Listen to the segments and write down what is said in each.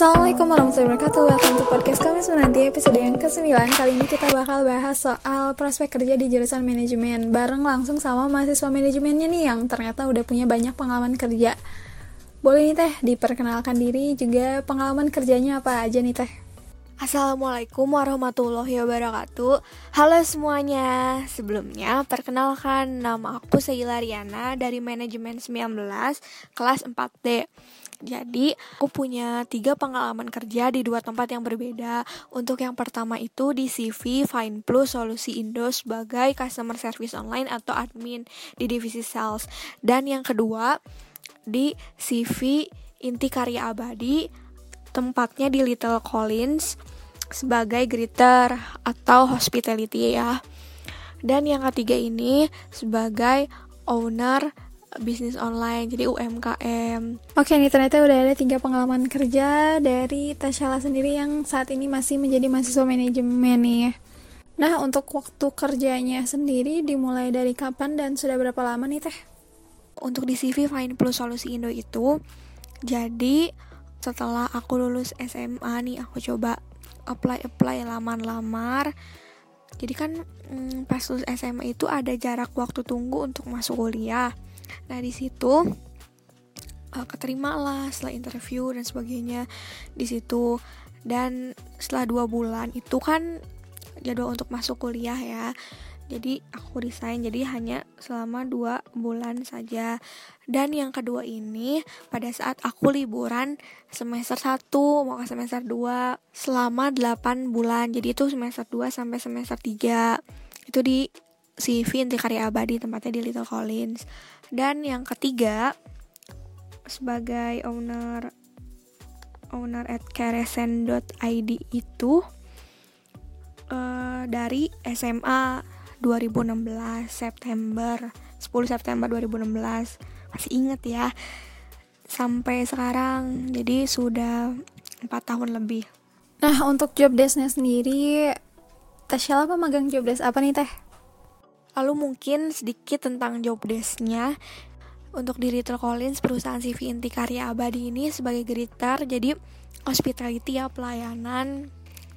Assalamualaikum warahmatullahi wabarakatuh. Welcome to podcast kami menanti episode yang ke-9 Kali ini kita bakal bahas soal prospek kerja di jurusan manajemen. Bareng langsung sama mahasiswa manajemennya nih Yang ternyata udah punya banyak pengalaman kerja. Boleh nih teh diperkenalkan diri juga pengalaman kerjanya apa aja nih teh? Assalamualaikum warahmatullahi wabarakatuh. Halo semuanya. Sebelumnya perkenalkan nama aku Seila Riana dari manajemen 19 kelas 4D jadi, aku punya tiga pengalaman kerja di dua tempat yang berbeda. Untuk yang pertama itu di CV Fine Plus Solusi Indo sebagai Customer Service Online atau admin di divisi sales. Dan yang kedua di CV Inti Karya Abadi, tempatnya di Little Collins sebagai greeter atau hospitality ya. Dan yang ketiga ini sebagai owner bisnis online jadi UMKM oke nih ternyata udah ada tiga pengalaman kerja dari Tashala sendiri yang saat ini masih menjadi mahasiswa manajemen nih. Nah untuk waktu kerjanya sendiri dimulai dari kapan dan sudah berapa lama nih teh? Untuk di CV Fine Plus Solusi Indo itu jadi setelah aku lulus SMA nih aku coba apply apply lamar-lamar. Jadi kan hmm, pas lulus SMA itu ada jarak waktu tunggu untuk masuk kuliah nah di situ uh, keterima lah setelah interview dan sebagainya di situ. Dan setelah dua bulan itu kan jadwal untuk masuk kuliah ya. Jadi aku resign. Jadi hanya selama dua bulan saja. Dan yang kedua ini pada saat aku liburan semester 1 mau ke semester 2 selama 8 bulan. Jadi itu semester 2 sampai semester 3 itu di CV Inti Karya Abadi tempatnya di Little Collins dan yang ketiga sebagai owner owner at keresen.id itu uh, dari SMA 2016 September 10 September 2016 masih inget ya sampai sekarang jadi sudah empat tahun lebih. Nah untuk job desknya sendiri Tasya apa magang job desk apa nih teh Lalu mungkin sedikit tentang job desknya. Untuk di Retail Collins perusahaan CV inti karya abadi ini sebagai greeter jadi hospitality ya pelayanan.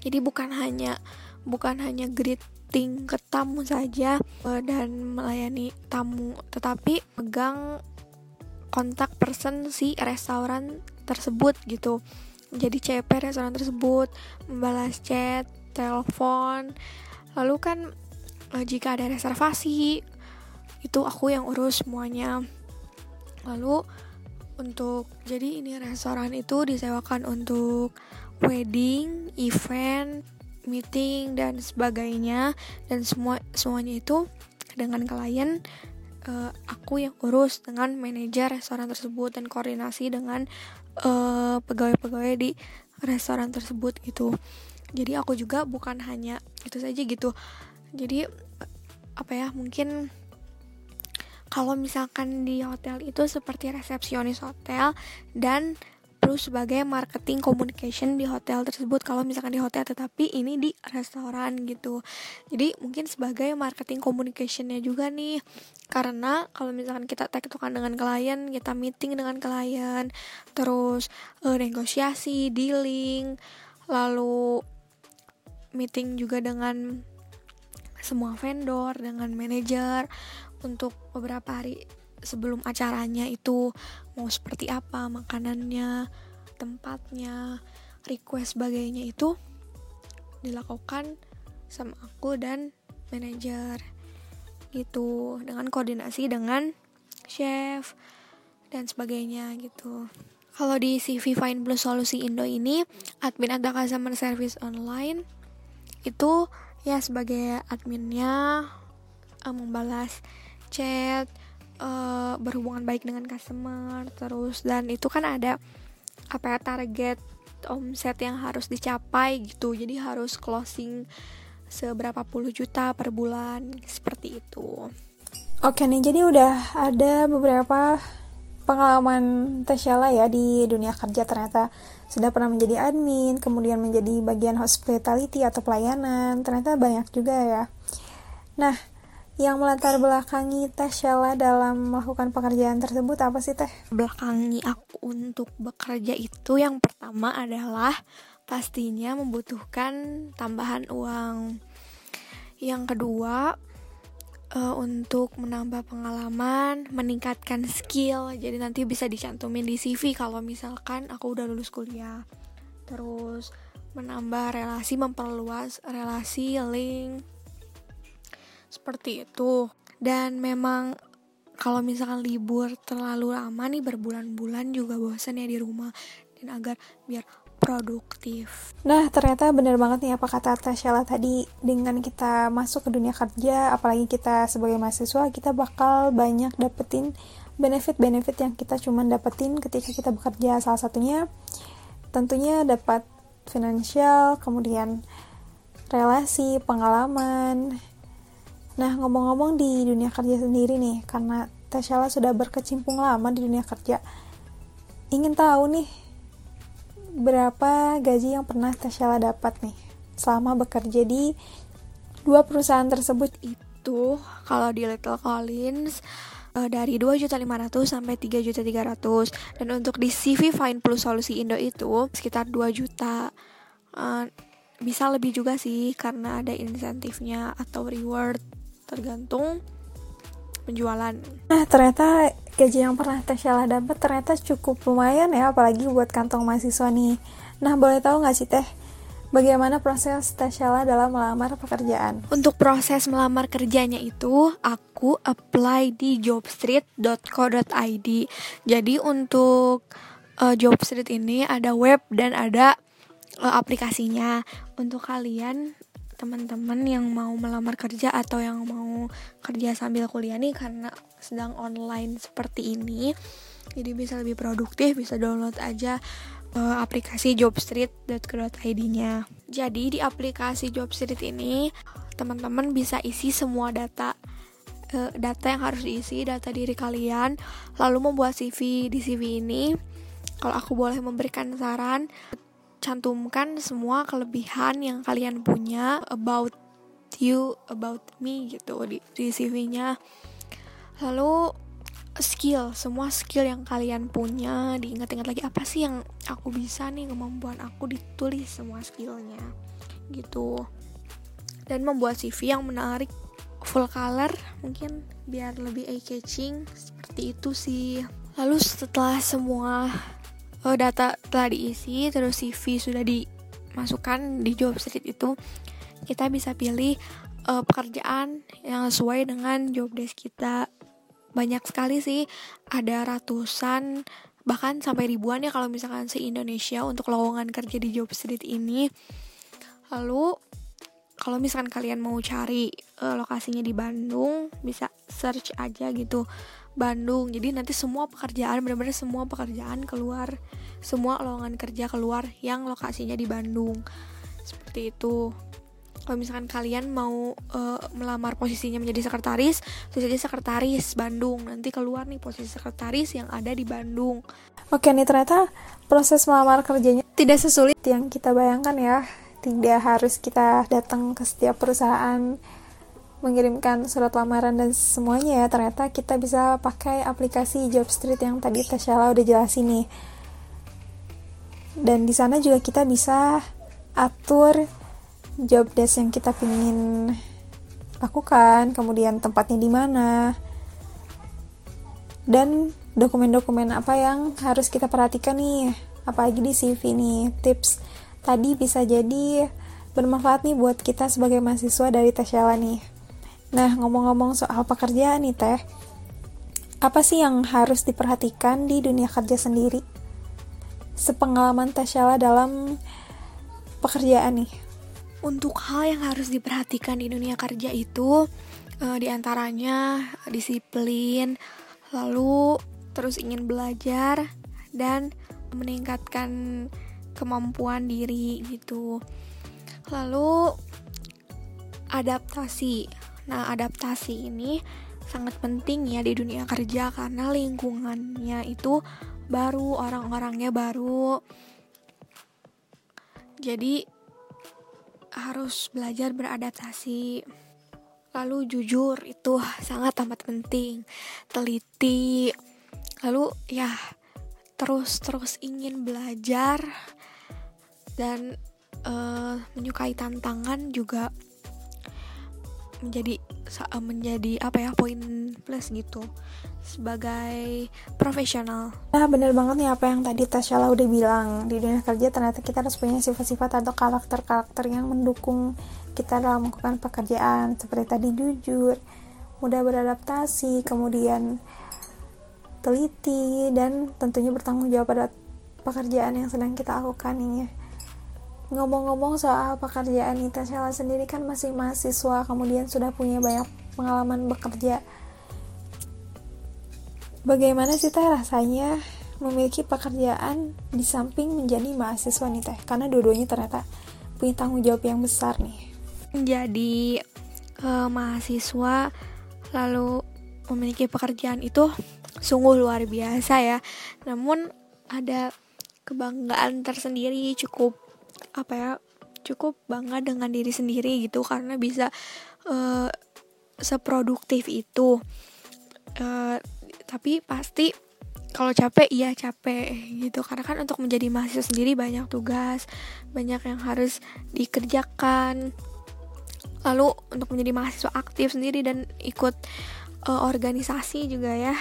Jadi bukan hanya bukan hanya greeting ke tamu saja eh, dan melayani tamu tetapi pegang kontak person si restoran tersebut gitu. Jadi CP restoran tersebut membalas chat telepon. Lalu kan uh, jika ada reservasi itu aku yang urus semuanya. Lalu untuk jadi ini restoran itu disewakan untuk wedding, event, meeting dan sebagainya. Dan semua semuanya itu dengan klien uh, aku yang urus dengan manajer restoran tersebut dan koordinasi dengan pegawai pegawai-pegawai di restoran tersebut gitu. Jadi aku juga bukan hanya itu saja gitu jadi apa ya mungkin kalau misalkan di hotel itu seperti resepsionis hotel dan plus sebagai marketing communication di hotel tersebut. Kalau misalkan di hotel tetapi ini di restoran gitu. Jadi mungkin sebagai marketing communicationnya juga nih. Karena kalau misalkan kita tektokan dengan klien kita meeting dengan klien terus uh, negosiasi dealing lalu meeting juga dengan semua vendor dengan manajer untuk beberapa hari sebelum acaranya itu mau seperti apa makanannya tempatnya request sebagainya itu dilakukan sama aku dan manajer. Gitu dengan koordinasi dengan chef dan sebagainya gitu. Kalau di CV Fine Plus Solusi Indo ini admin atau customer service online itu ya sebagai adminnya uh, membalas chat uh, berhubungan baik dengan customer terus dan itu kan ada apa ya target omset yang harus dicapai gitu. Jadi harus closing seberapa puluh juta per bulan seperti itu. Oke nih jadi udah ada beberapa pengalaman Tasyala ya di dunia kerja ternyata sudah pernah menjadi admin, kemudian menjadi bagian hospitality atau pelayanan, ternyata banyak juga ya. Nah, yang melatar belakangi Teh Sheila dalam melakukan pekerjaan tersebut apa sih Teh? Belakangi aku untuk bekerja itu yang pertama adalah pastinya membutuhkan tambahan uang. Yang kedua, uh, untuk menambah pengalaman, meningkatkan skill. Jadi nanti bisa dicantumin di CV kalau misalkan aku udah lulus kuliah. Terus menambah relasi, memperluas relasi, link seperti itu dan memang kalau misalkan libur terlalu lama nih berbulan-bulan juga bosan ya di rumah dan agar biar produktif. Nah, ternyata bener banget nih apa kata Tasya tadi dengan kita masuk ke dunia kerja, apalagi kita sebagai mahasiswa, kita bakal banyak dapetin benefit-benefit yang kita cuma dapetin ketika kita bekerja. Salah satunya tentunya dapat finansial, kemudian relasi, pengalaman, Nah, ngomong-ngomong di dunia kerja sendiri nih, karena Tashala sudah berkecimpung lama di dunia kerja, ingin tahu nih, berapa gaji yang pernah Tashala dapat nih selama bekerja di dua perusahaan tersebut? Itu kalau di Little Collins uh, dari 2.500 sampai 3.300 dan untuk di CV Fine Plus Solusi Indo itu sekitar 2 juta. Uh, bisa lebih juga sih karena ada insentifnya atau reward tergantung penjualan. Nah, ternyata gaji yang pernah Teh dapat ternyata cukup lumayan ya, apalagi buat kantong mahasiswa nih. Nah, boleh tahu nggak sih Teh, bagaimana proses Teh dalam melamar pekerjaan? Untuk proses melamar kerjanya itu, aku apply di jobstreet.co.id. Jadi untuk uh, Jobstreet ini ada web dan ada uh, aplikasinya. Untuk kalian teman-teman yang mau melamar kerja atau yang mau kerja sambil kuliah nih karena sedang online seperti ini jadi bisa lebih produktif bisa download aja uh, aplikasi jobstreet.co.id nya jadi di aplikasi jobstreet ini teman-teman bisa isi semua data uh, data yang harus diisi data diri kalian lalu membuat CV di CV ini kalau aku boleh memberikan saran cantumkan semua kelebihan yang kalian punya about you, about me gitu di, di CV-nya. Lalu skill, semua skill yang kalian punya, diingat-ingat lagi apa sih yang aku bisa nih kemampuan aku ditulis semua skillnya gitu. Dan membuat CV yang menarik full color mungkin biar lebih eye catching seperti itu sih. Lalu setelah semua uh, data telah diisi terus CV sudah dimasukkan di job street itu kita bisa pilih uh, pekerjaan yang sesuai dengan job desk kita. Banyak sekali sih ada ratusan bahkan sampai ribuan ya kalau misalkan se Indonesia untuk lowongan kerja di job street ini. Lalu kalau misalkan kalian mau cari uh, lokasinya di Bandung bisa search aja gitu Bandung. Jadi nanti semua pekerjaan benar-benar semua pekerjaan keluar. Semua lowongan kerja keluar yang lokasinya di Bandung. Seperti itu. Kalau misalkan kalian mau uh, melamar posisinya menjadi sekretaris bisa jadi sekretaris Bandung. Nanti keluar nih posisi sekretaris yang ada di Bandung. Oke nih ternyata proses melamar kerjanya tidak sesulit yang kita bayangkan ya. Tidak harus kita datang ke setiap perusahaan mengirimkan surat lamaran dan semuanya ya. Ternyata kita bisa pakai aplikasi Jobstreet yang tadi Tashala udah jelasin nih. Dan di sana juga kita bisa atur job desk yang kita pingin lakukan kemudian tempatnya di mana dan dokumen-dokumen apa yang harus kita perhatikan nih. Apalagi di CV nih tips tadi bisa jadi bermanfaat nih buat kita sebagai mahasiswa dari Tashala nih Nah, ngomong-ngomong soal pekerjaan nih Teh, apa sih yang harus diperhatikan di dunia kerja sendiri? Sepengalaman Tashala dalam pekerjaan nih. Untuk hal yang harus diperhatikan di dunia kerja itu, uh, di antaranya disiplin, lalu terus ingin belajar, dan meningkatkan kemampuan diri gitu. Lalu adaptasi Nah, adaptasi ini sangat penting ya di dunia kerja karena lingkungannya itu baru, orang-orangnya baru. Jadi harus belajar beradaptasi. lalu jujur itu sangat amat penting teliti lalu ya terus terus ingin belajar dan uh, menyukai tantangan juga menjadi menjadi apa ya poin plus gitu sebagai profesional. Nah bener banget nih apa yang tadi Tasya udah bilang di dunia kerja ternyata kita harus punya sifat-sifat atau karakter-karakter yang mendukung kita dalam melakukan pekerjaan seperti tadi jujur, mudah beradaptasi, kemudian teliti dan tentunya bertanggung jawab pada pekerjaan yang sedang kita lakukan ini. Ngomong-ngomong soal pekerjaan kita Tasya sendiri kan masih mahasiswa kemudian sudah punya banyak pengalaman bekerja Bagaimana sih teh rasanya memiliki pekerjaan di samping menjadi mahasiswa nih teh? Karena dua-duanya ternyata punya tanggung jawab yang besar nih. Jadi uh, mahasiswa lalu memiliki pekerjaan itu sungguh luar biasa ya. Namun ada kebanggaan tersendiri cukup apa ya cukup bangga dengan diri sendiri gitu karena bisa uh, seproduktif itu. Uh, tapi pasti kalau capek iya capek gitu. Karena kan untuk menjadi mahasiswa sendiri banyak tugas banyak yang harus dikerjakan. Lalu untuk menjadi mahasiswa aktif sendiri dan ikut uh, organisasi juga ya.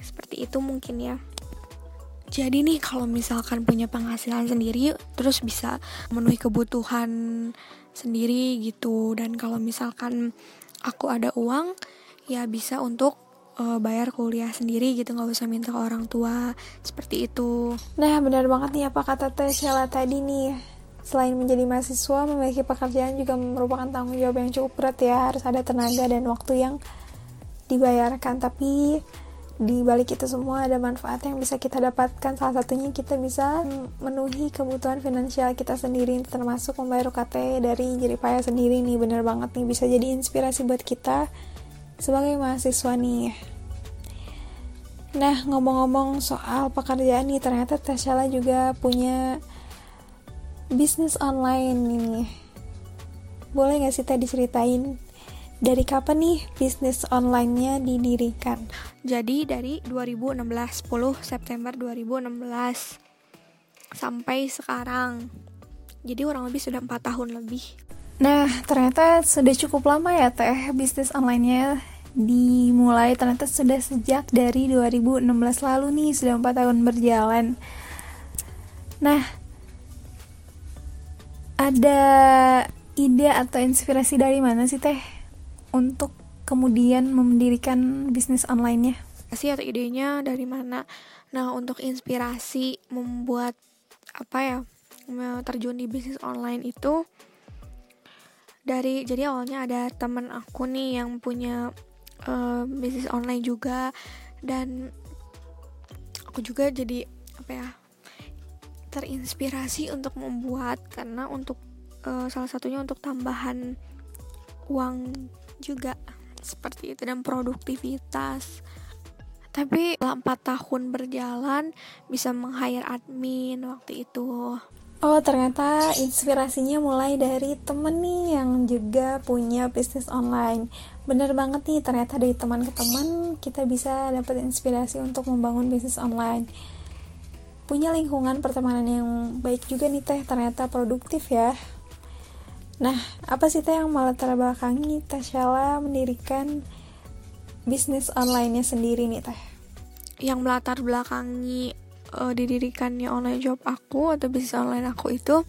Seperti itu mungkin ya jadi nih kalau misalkan punya penghasilan sendiri terus bisa memenuhi kebutuhan sendiri gitu. Dan kalau misalkan aku ada uang ya bisa untuk uh, bayar kuliah sendiri gitu. Nggak usah minta ke orang tua seperti itu. Nah benar banget nih apa kata Teh tadi nih. Selain menjadi mahasiswa memiliki pekerjaan juga merupakan tanggung jawab yang cukup berat ya. Harus ada tenaga dan waktu yang dibayarkan. Tapi di balik itu semua ada manfaat yang bisa kita dapatkan salah satunya kita bisa memenuhi kebutuhan finansial kita sendiri termasuk membayar UKT dari jeripaya sendiri nih bener banget nih bisa jadi inspirasi buat kita sebagai mahasiswa nih. Nah, ngomong-ngomong soal pekerjaan nih, ternyata Tashala juga punya bisnis online ini. Boleh gak sih tadi ceritain dari kapan nih bisnis online-nya didirikan? Jadi dari 2016, 10 September 2016 sampai sekarang. Jadi kurang lebih sudah 4 tahun lebih. Nah, ternyata sudah cukup lama ya teh bisnis online-nya dimulai ternyata sudah sejak dari 2016 lalu nih sudah 4 tahun berjalan nah ada ide atau inspirasi dari mana sih teh untuk kemudian mendirikan bisnis online-nya? Sih atau idenya dari mana? Nah untuk inspirasi membuat apa ya terjun di bisnis online itu dari jadi awalnya ada temen aku nih yang punya uh, bisnis online juga dan aku juga jadi apa ya terinspirasi untuk membuat karena untuk uh, salah satunya untuk tambahan uang juga. Seperti itu dan produktivitas. Tapi setelah 4 tahun berjalan bisa meng-hire admin waktu itu. Oh ternyata inspirasinya mulai dari temen nih yang juga punya bisnis online. Bener banget nih ternyata dari teman ke teman kita bisa dapat inspirasi untuk membangun bisnis online. Punya lingkungan pertemanan yang baik juga nih teh. Ternyata produktif ya Nah apa sih teh yang malah terbelakangi Tashala mendirikan bisnis online-nya sendiri nih teh? Yang melatar belakangi uh, didirikannya online job aku atau bisnis online aku itu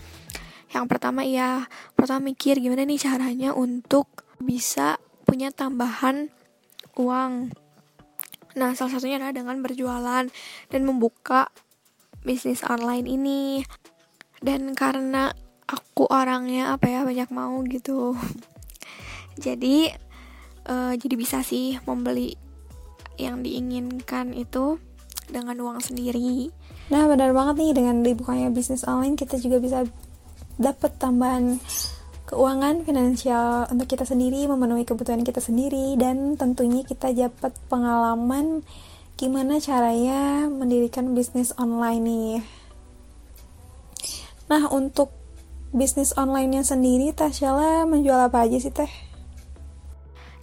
yang pertama ya pertama mikir gimana nih caranya untuk bisa punya tambahan uang. Nah salah satunya adalah dengan berjualan dan membuka bisnis online ini. Dan karena aku orangnya apa ya banyak mau gitu jadi uh, jadi bisa sih membeli yang diinginkan itu dengan uang sendiri. Nah, benar banget nih dengan dibukanya bisnis online kita juga bisa dapat tambahan keuangan finansial untuk kita sendiri, memenuhi kebutuhan kita sendiri dan tentunya kita dapat pengalaman gimana caranya mendirikan bisnis online nih. Nah, untuk bisnis online-nya sendiri Tasyala menjual apa aja sih Teh?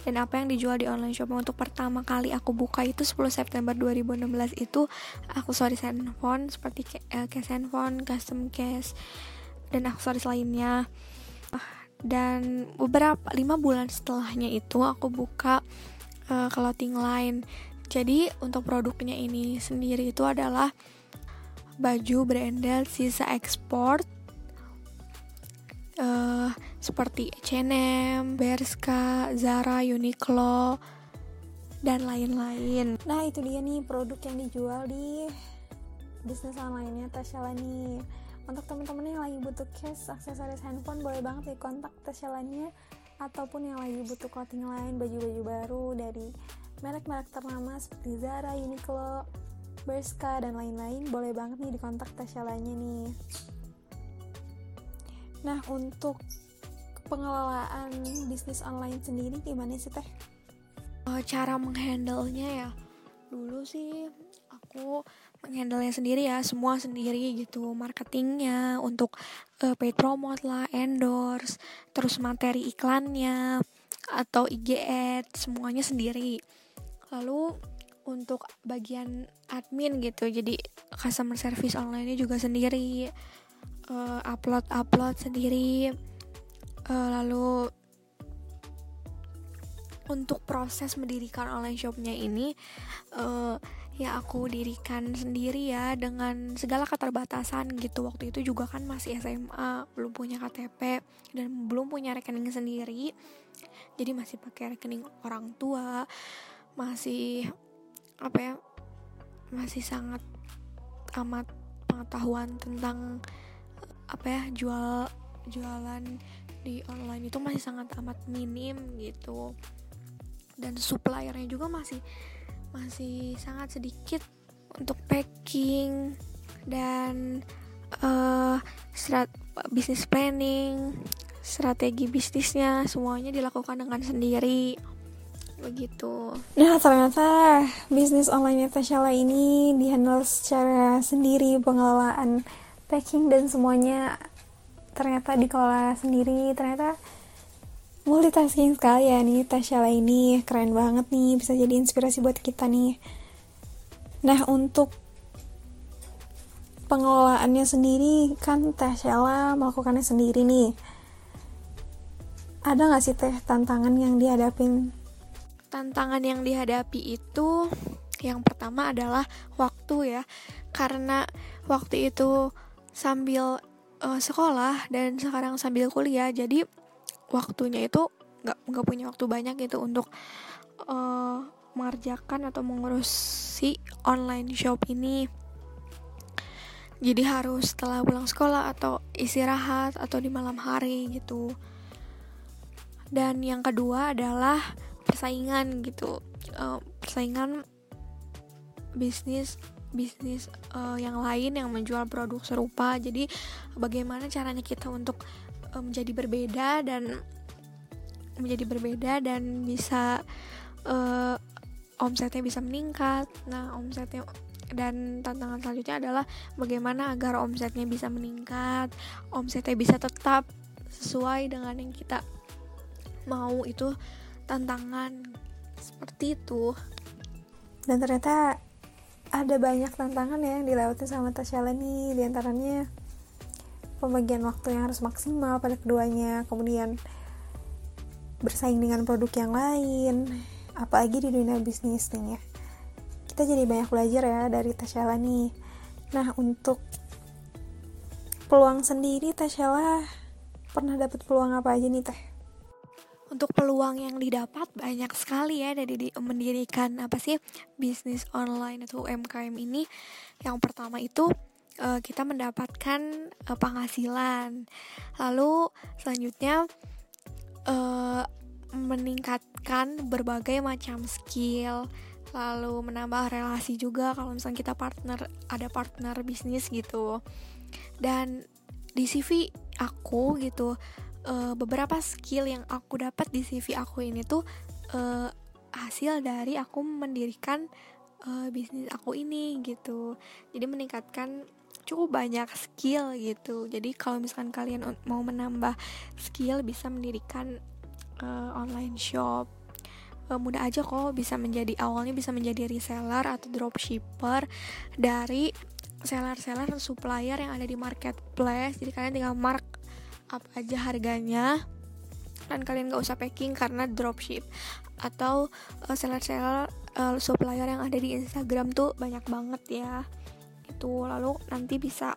dan apa yang dijual di online shop? Untuk pertama kali aku buka itu 10 September 2016 itu aksesoris handphone seperti uh, case handphone, custom case dan aksesoris lainnya. Dan beberapa lima bulan setelahnya itu aku buka uh, clothing line. Jadi untuk produknya ini sendiri itu adalah baju branded sisa ekspor uh, seperti H&M, Bershka, Zara, Uniqlo, dan lain-lain. Nah itu dia nih produk yang dijual di bisnis online-nya Tasya nih. Untuk teman-teman yang lagi butuh case aksesoris handphone boleh banget di kontak Tasya ataupun yang lagi butuh clothing lain baju-baju baru dari merek-merek ternama seperti Zara, Uniqlo, Bershka dan lain-lain boleh banget nih di kontak Tasya nih. Nah, untuk pengelolaan bisnis online sendiri gimana sih teh? Uh, cara menghandle-nya ya, dulu sih aku menghandle sendiri ya, semua sendiri gitu, marketingnya untuk uh, paid promote lah, endorse, terus materi iklannya atau IG ads semuanya sendiri. Lalu untuk bagian admin gitu, jadi customer service online-nya juga sendiri uh, upload upload sendiri. Uh, lalu untuk proses mendirikan online shopnya ini uh, ya aku dirikan sendiri ya dengan segala keterbatasan gitu. Waktu itu juga kan masih SMA belum punya KTP dan belum punya rekening sendiri. Jadi masih pakai rekening orang tua masih apa ya masih sangat amat pengetahuan tentang apa ya jual jualan di online itu masih sangat amat minim gitu dan suppliernya juga masih masih sangat sedikit untuk packing dan uh, strat bisnis planning strategi bisnisnya semuanya dilakukan dengan sendiri begitu. Nah ternyata bisnis online Tashala ini dihandle secara sendiri pengelolaan packing dan semuanya ternyata dikelola sendiri. Ternyata multitasking sekali ya nih Tasya ini keren banget nih bisa jadi inspirasi buat kita nih. Nah untuk pengelolaannya sendiri kan Tasya melakukannya sendiri nih. Ada gak sih teh tantangan yang dihadapin? Tantangan yang dihadapi itu yang pertama adalah waktu ya. Karena waktu itu sambil uh, sekolah dan sekarang sambil kuliah. Jadi waktunya itu nggak nggak punya waktu banyak gitu untuk uh, mengerjakan atau mengurusi online shop ini. Jadi harus setelah pulang sekolah atau istirahat atau di malam hari gitu. Dan yang kedua adalah persaingan gitu. Uh, persaingan bisnis bisnis uh, yang lain yang menjual produk serupa. Jadi bagaimana caranya kita untuk uh, menjadi berbeda dan menjadi berbeda dan bisa uh, omsetnya bisa meningkat. Nah omsetnya dan tantangan selanjutnya adalah bagaimana agar omsetnya bisa meningkat omsetnya bisa tetap sesuai dengan yang kita mau. Itu tantangan seperti itu. Dan ternyata ada banyak tantangan ya yang dilewati sama Tasya nih di antaranya pembagian waktu yang harus maksimal pada keduanya kemudian bersaing dengan produk yang lain apalagi di dunia bisnis nih ya. Kita jadi banyak belajar ya dari Tasya nih nah untuk peluang sendiri Tasya pernah dapat peluang apa aja nih teh untuk peluang yang didapat banyak sekali ya dari di, mendirikan apa sih bisnis online atau UMKM ini. Yang pertama itu uh, kita mendapatkan uh, penghasilan. Lalu selanjutnya uh, meningkatkan berbagai macam skill lalu menambah relasi juga kalau misalnya kita partner ada partner bisnis gitu dan di CV aku gitu uh, beberapa skill yang aku dapat di CV aku ini tuh uh, hasil dari aku mendirikan uh, bisnis aku ini gitu. Jadi meningkatkan cukup banyak skill gitu. Jadi kalau misalkan kalian mau menambah skill bisa mendirikan uh, online shop. Mudah aja kok bisa menjadi awalnya bisa menjadi reseller atau dropshipper dari seller-seller supplier yang ada di marketplace. Jadi kalian tinggal mark up aja harganya? Dan kalian gak usah packing karena dropship. Atau uh, seller-seller uh, supplier yang ada di Instagram tuh banyak banget ya. Itu lalu nanti bisa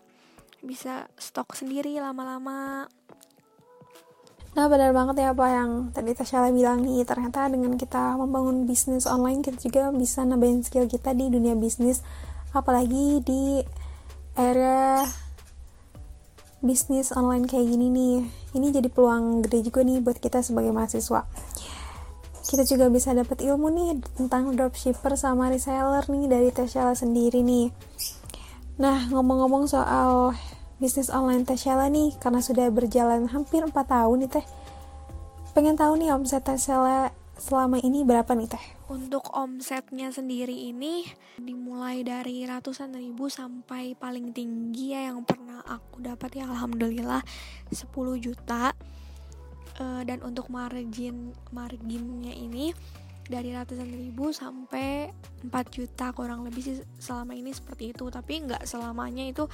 bisa stok sendiri lama-lama. Nah benar banget ya apa yang tadi Tasya bilang nih Ternyata dengan kita membangun bisnis online Kita juga bisa nambahin skill kita di dunia bisnis. Apalagi di era bisnis online kayak gini nih Ini jadi peluang gede juga nih buat kita sebagai mahasiswa kita juga bisa dapat ilmu nih tentang dropshipper sama reseller nih dari Tasya sendiri nih. Nah, ngomong-ngomong soal bisnis online Teh Sheila nih karena sudah berjalan hampir 4 tahun nih Teh. Pengen tahu nih omset Teh Sheila selama ini berapa nih Teh? Untuk omsetnya sendiri ini dimulai dari ratusan ribu sampai paling tinggi ya yang pernah aku dapat ya alhamdulillah 10 juta. Uh, dan untuk margin marginnya ini dari ratusan ribu sampai 4 juta kurang lebih sih selama ini seperti itu tapi nggak selamanya itu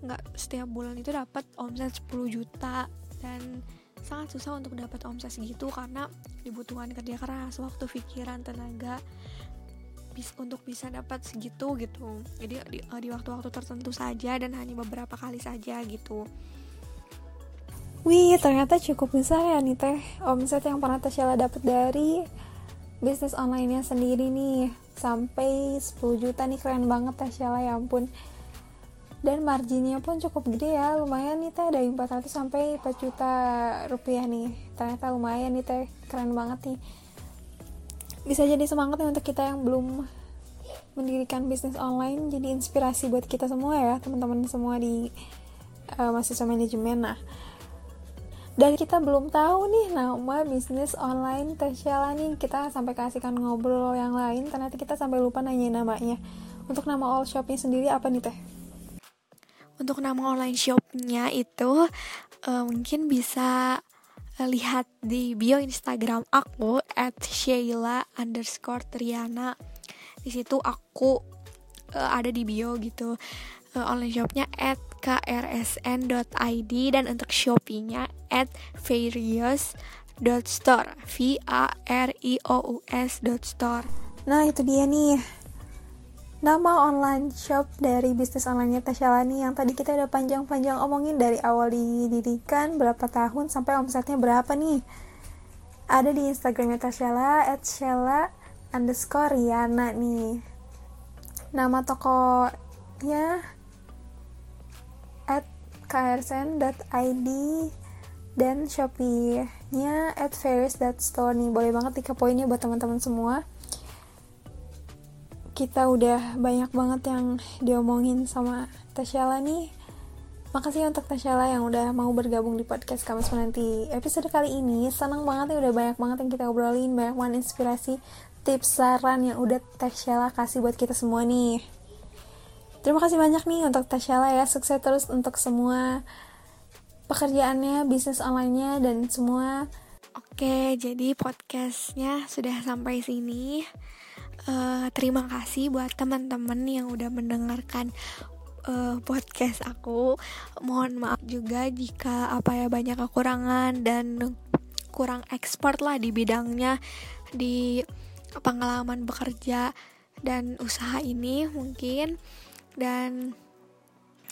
nggak setiap bulan itu dapat omset 10 juta dan sangat susah untuk dapat omset segitu karena dibutuhkan kerja keras waktu pikiran tenaga bis untuk bisa dapat segitu gitu. Jadi di, di waktu-waktu tertentu saja dan hanya beberapa kali saja gitu. Wih, ternyata cukup besar ya nih teh omset yang pernah Tasya dapat dari bisnis online-nya sendiri nih. Sampai 10 juta nih keren banget Tasya ya ampun dan marginnya pun cukup gede ya lumayan nih teh. Dari 400 sampai 4 juta rupiah nih. Ternyata lumayan nih teh keren banget nih. Bisa jadi semangat nih untuk kita yang belum mendirikan bisnis online jadi inspirasi buat kita semua ya teman-teman semua di uh, mahasiswa manajemen. Nah dan kita belum tahu nih nama bisnis online Tasya nih. Kita sampai kasihkan ngobrol yang lain ternyata kita sampai lupa nanya namanya. Untuk nama all shopnya sendiri apa nih teh untuk nama online shopnya itu uh, mungkin bisa uh, lihat di bio Instagram aku at Sheila underscore Triana. Di situ aku uh, ada di bio gitu. Uh, online shopnya at krsn.id dan untuk shopee-nya at various.store v a r i o u s store. Nah itu dia nih nama online shop dari bisnis online-nya Tashalani yang tadi kita udah panjang-panjang omongin dari awal didirikan berapa tahun sampai omsetnya berapa nih? Ada di Instagramnya Tashala at Shella underscore Riana nih. Nama tokonya at krsn.id dan shopee-nya at ferris.store nih. Boleh banget tiga poinnya buat teman-teman semua kita udah banyak banget yang diomongin sama Tasyala nih. Makasih untuk Tasyala yang udah mau bergabung di podcast Kamis Menanti Episode kali ini senang banget ya udah banyak banget yang kita obrolin Banyak banget inspirasi, tips, saran yang udah Tasyala kasih buat kita semua nih. Terima kasih banyak nih untuk Tasyala ya. Sukses terus untuk semua pekerjaannya, bisnis online-nya, dan semua. Oke, jadi podcastnya sudah sampai sini uh, terima kasih buat teman-teman yang udah mendengarkan uh, podcast aku. Mohon maaf juga jika apa ya banyak kekurangan dan kurang ekspor lah di bidangnya di pengalaman bekerja dan usaha ini mungkin dan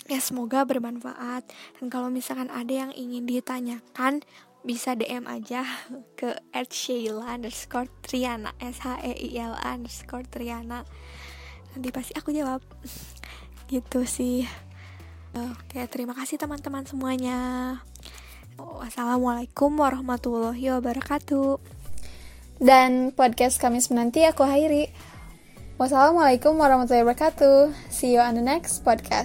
ya semoga bermanfaat dan kalau misalkan ada yang ingin ditanyakan bisa DM aja ke Sheila underscore Triana S H E I L A underscore Triana. Nanti pasti aku jawab. Gitu sih. Oke terima kasih teman-teman semuanya. Wassalamualaikum warahmatullahi wabarakatuh. Dan podcast Kamis menanti aku Hairi. Wassalamualaikum warahmatullahi wabarakatuh. See you on the next podcast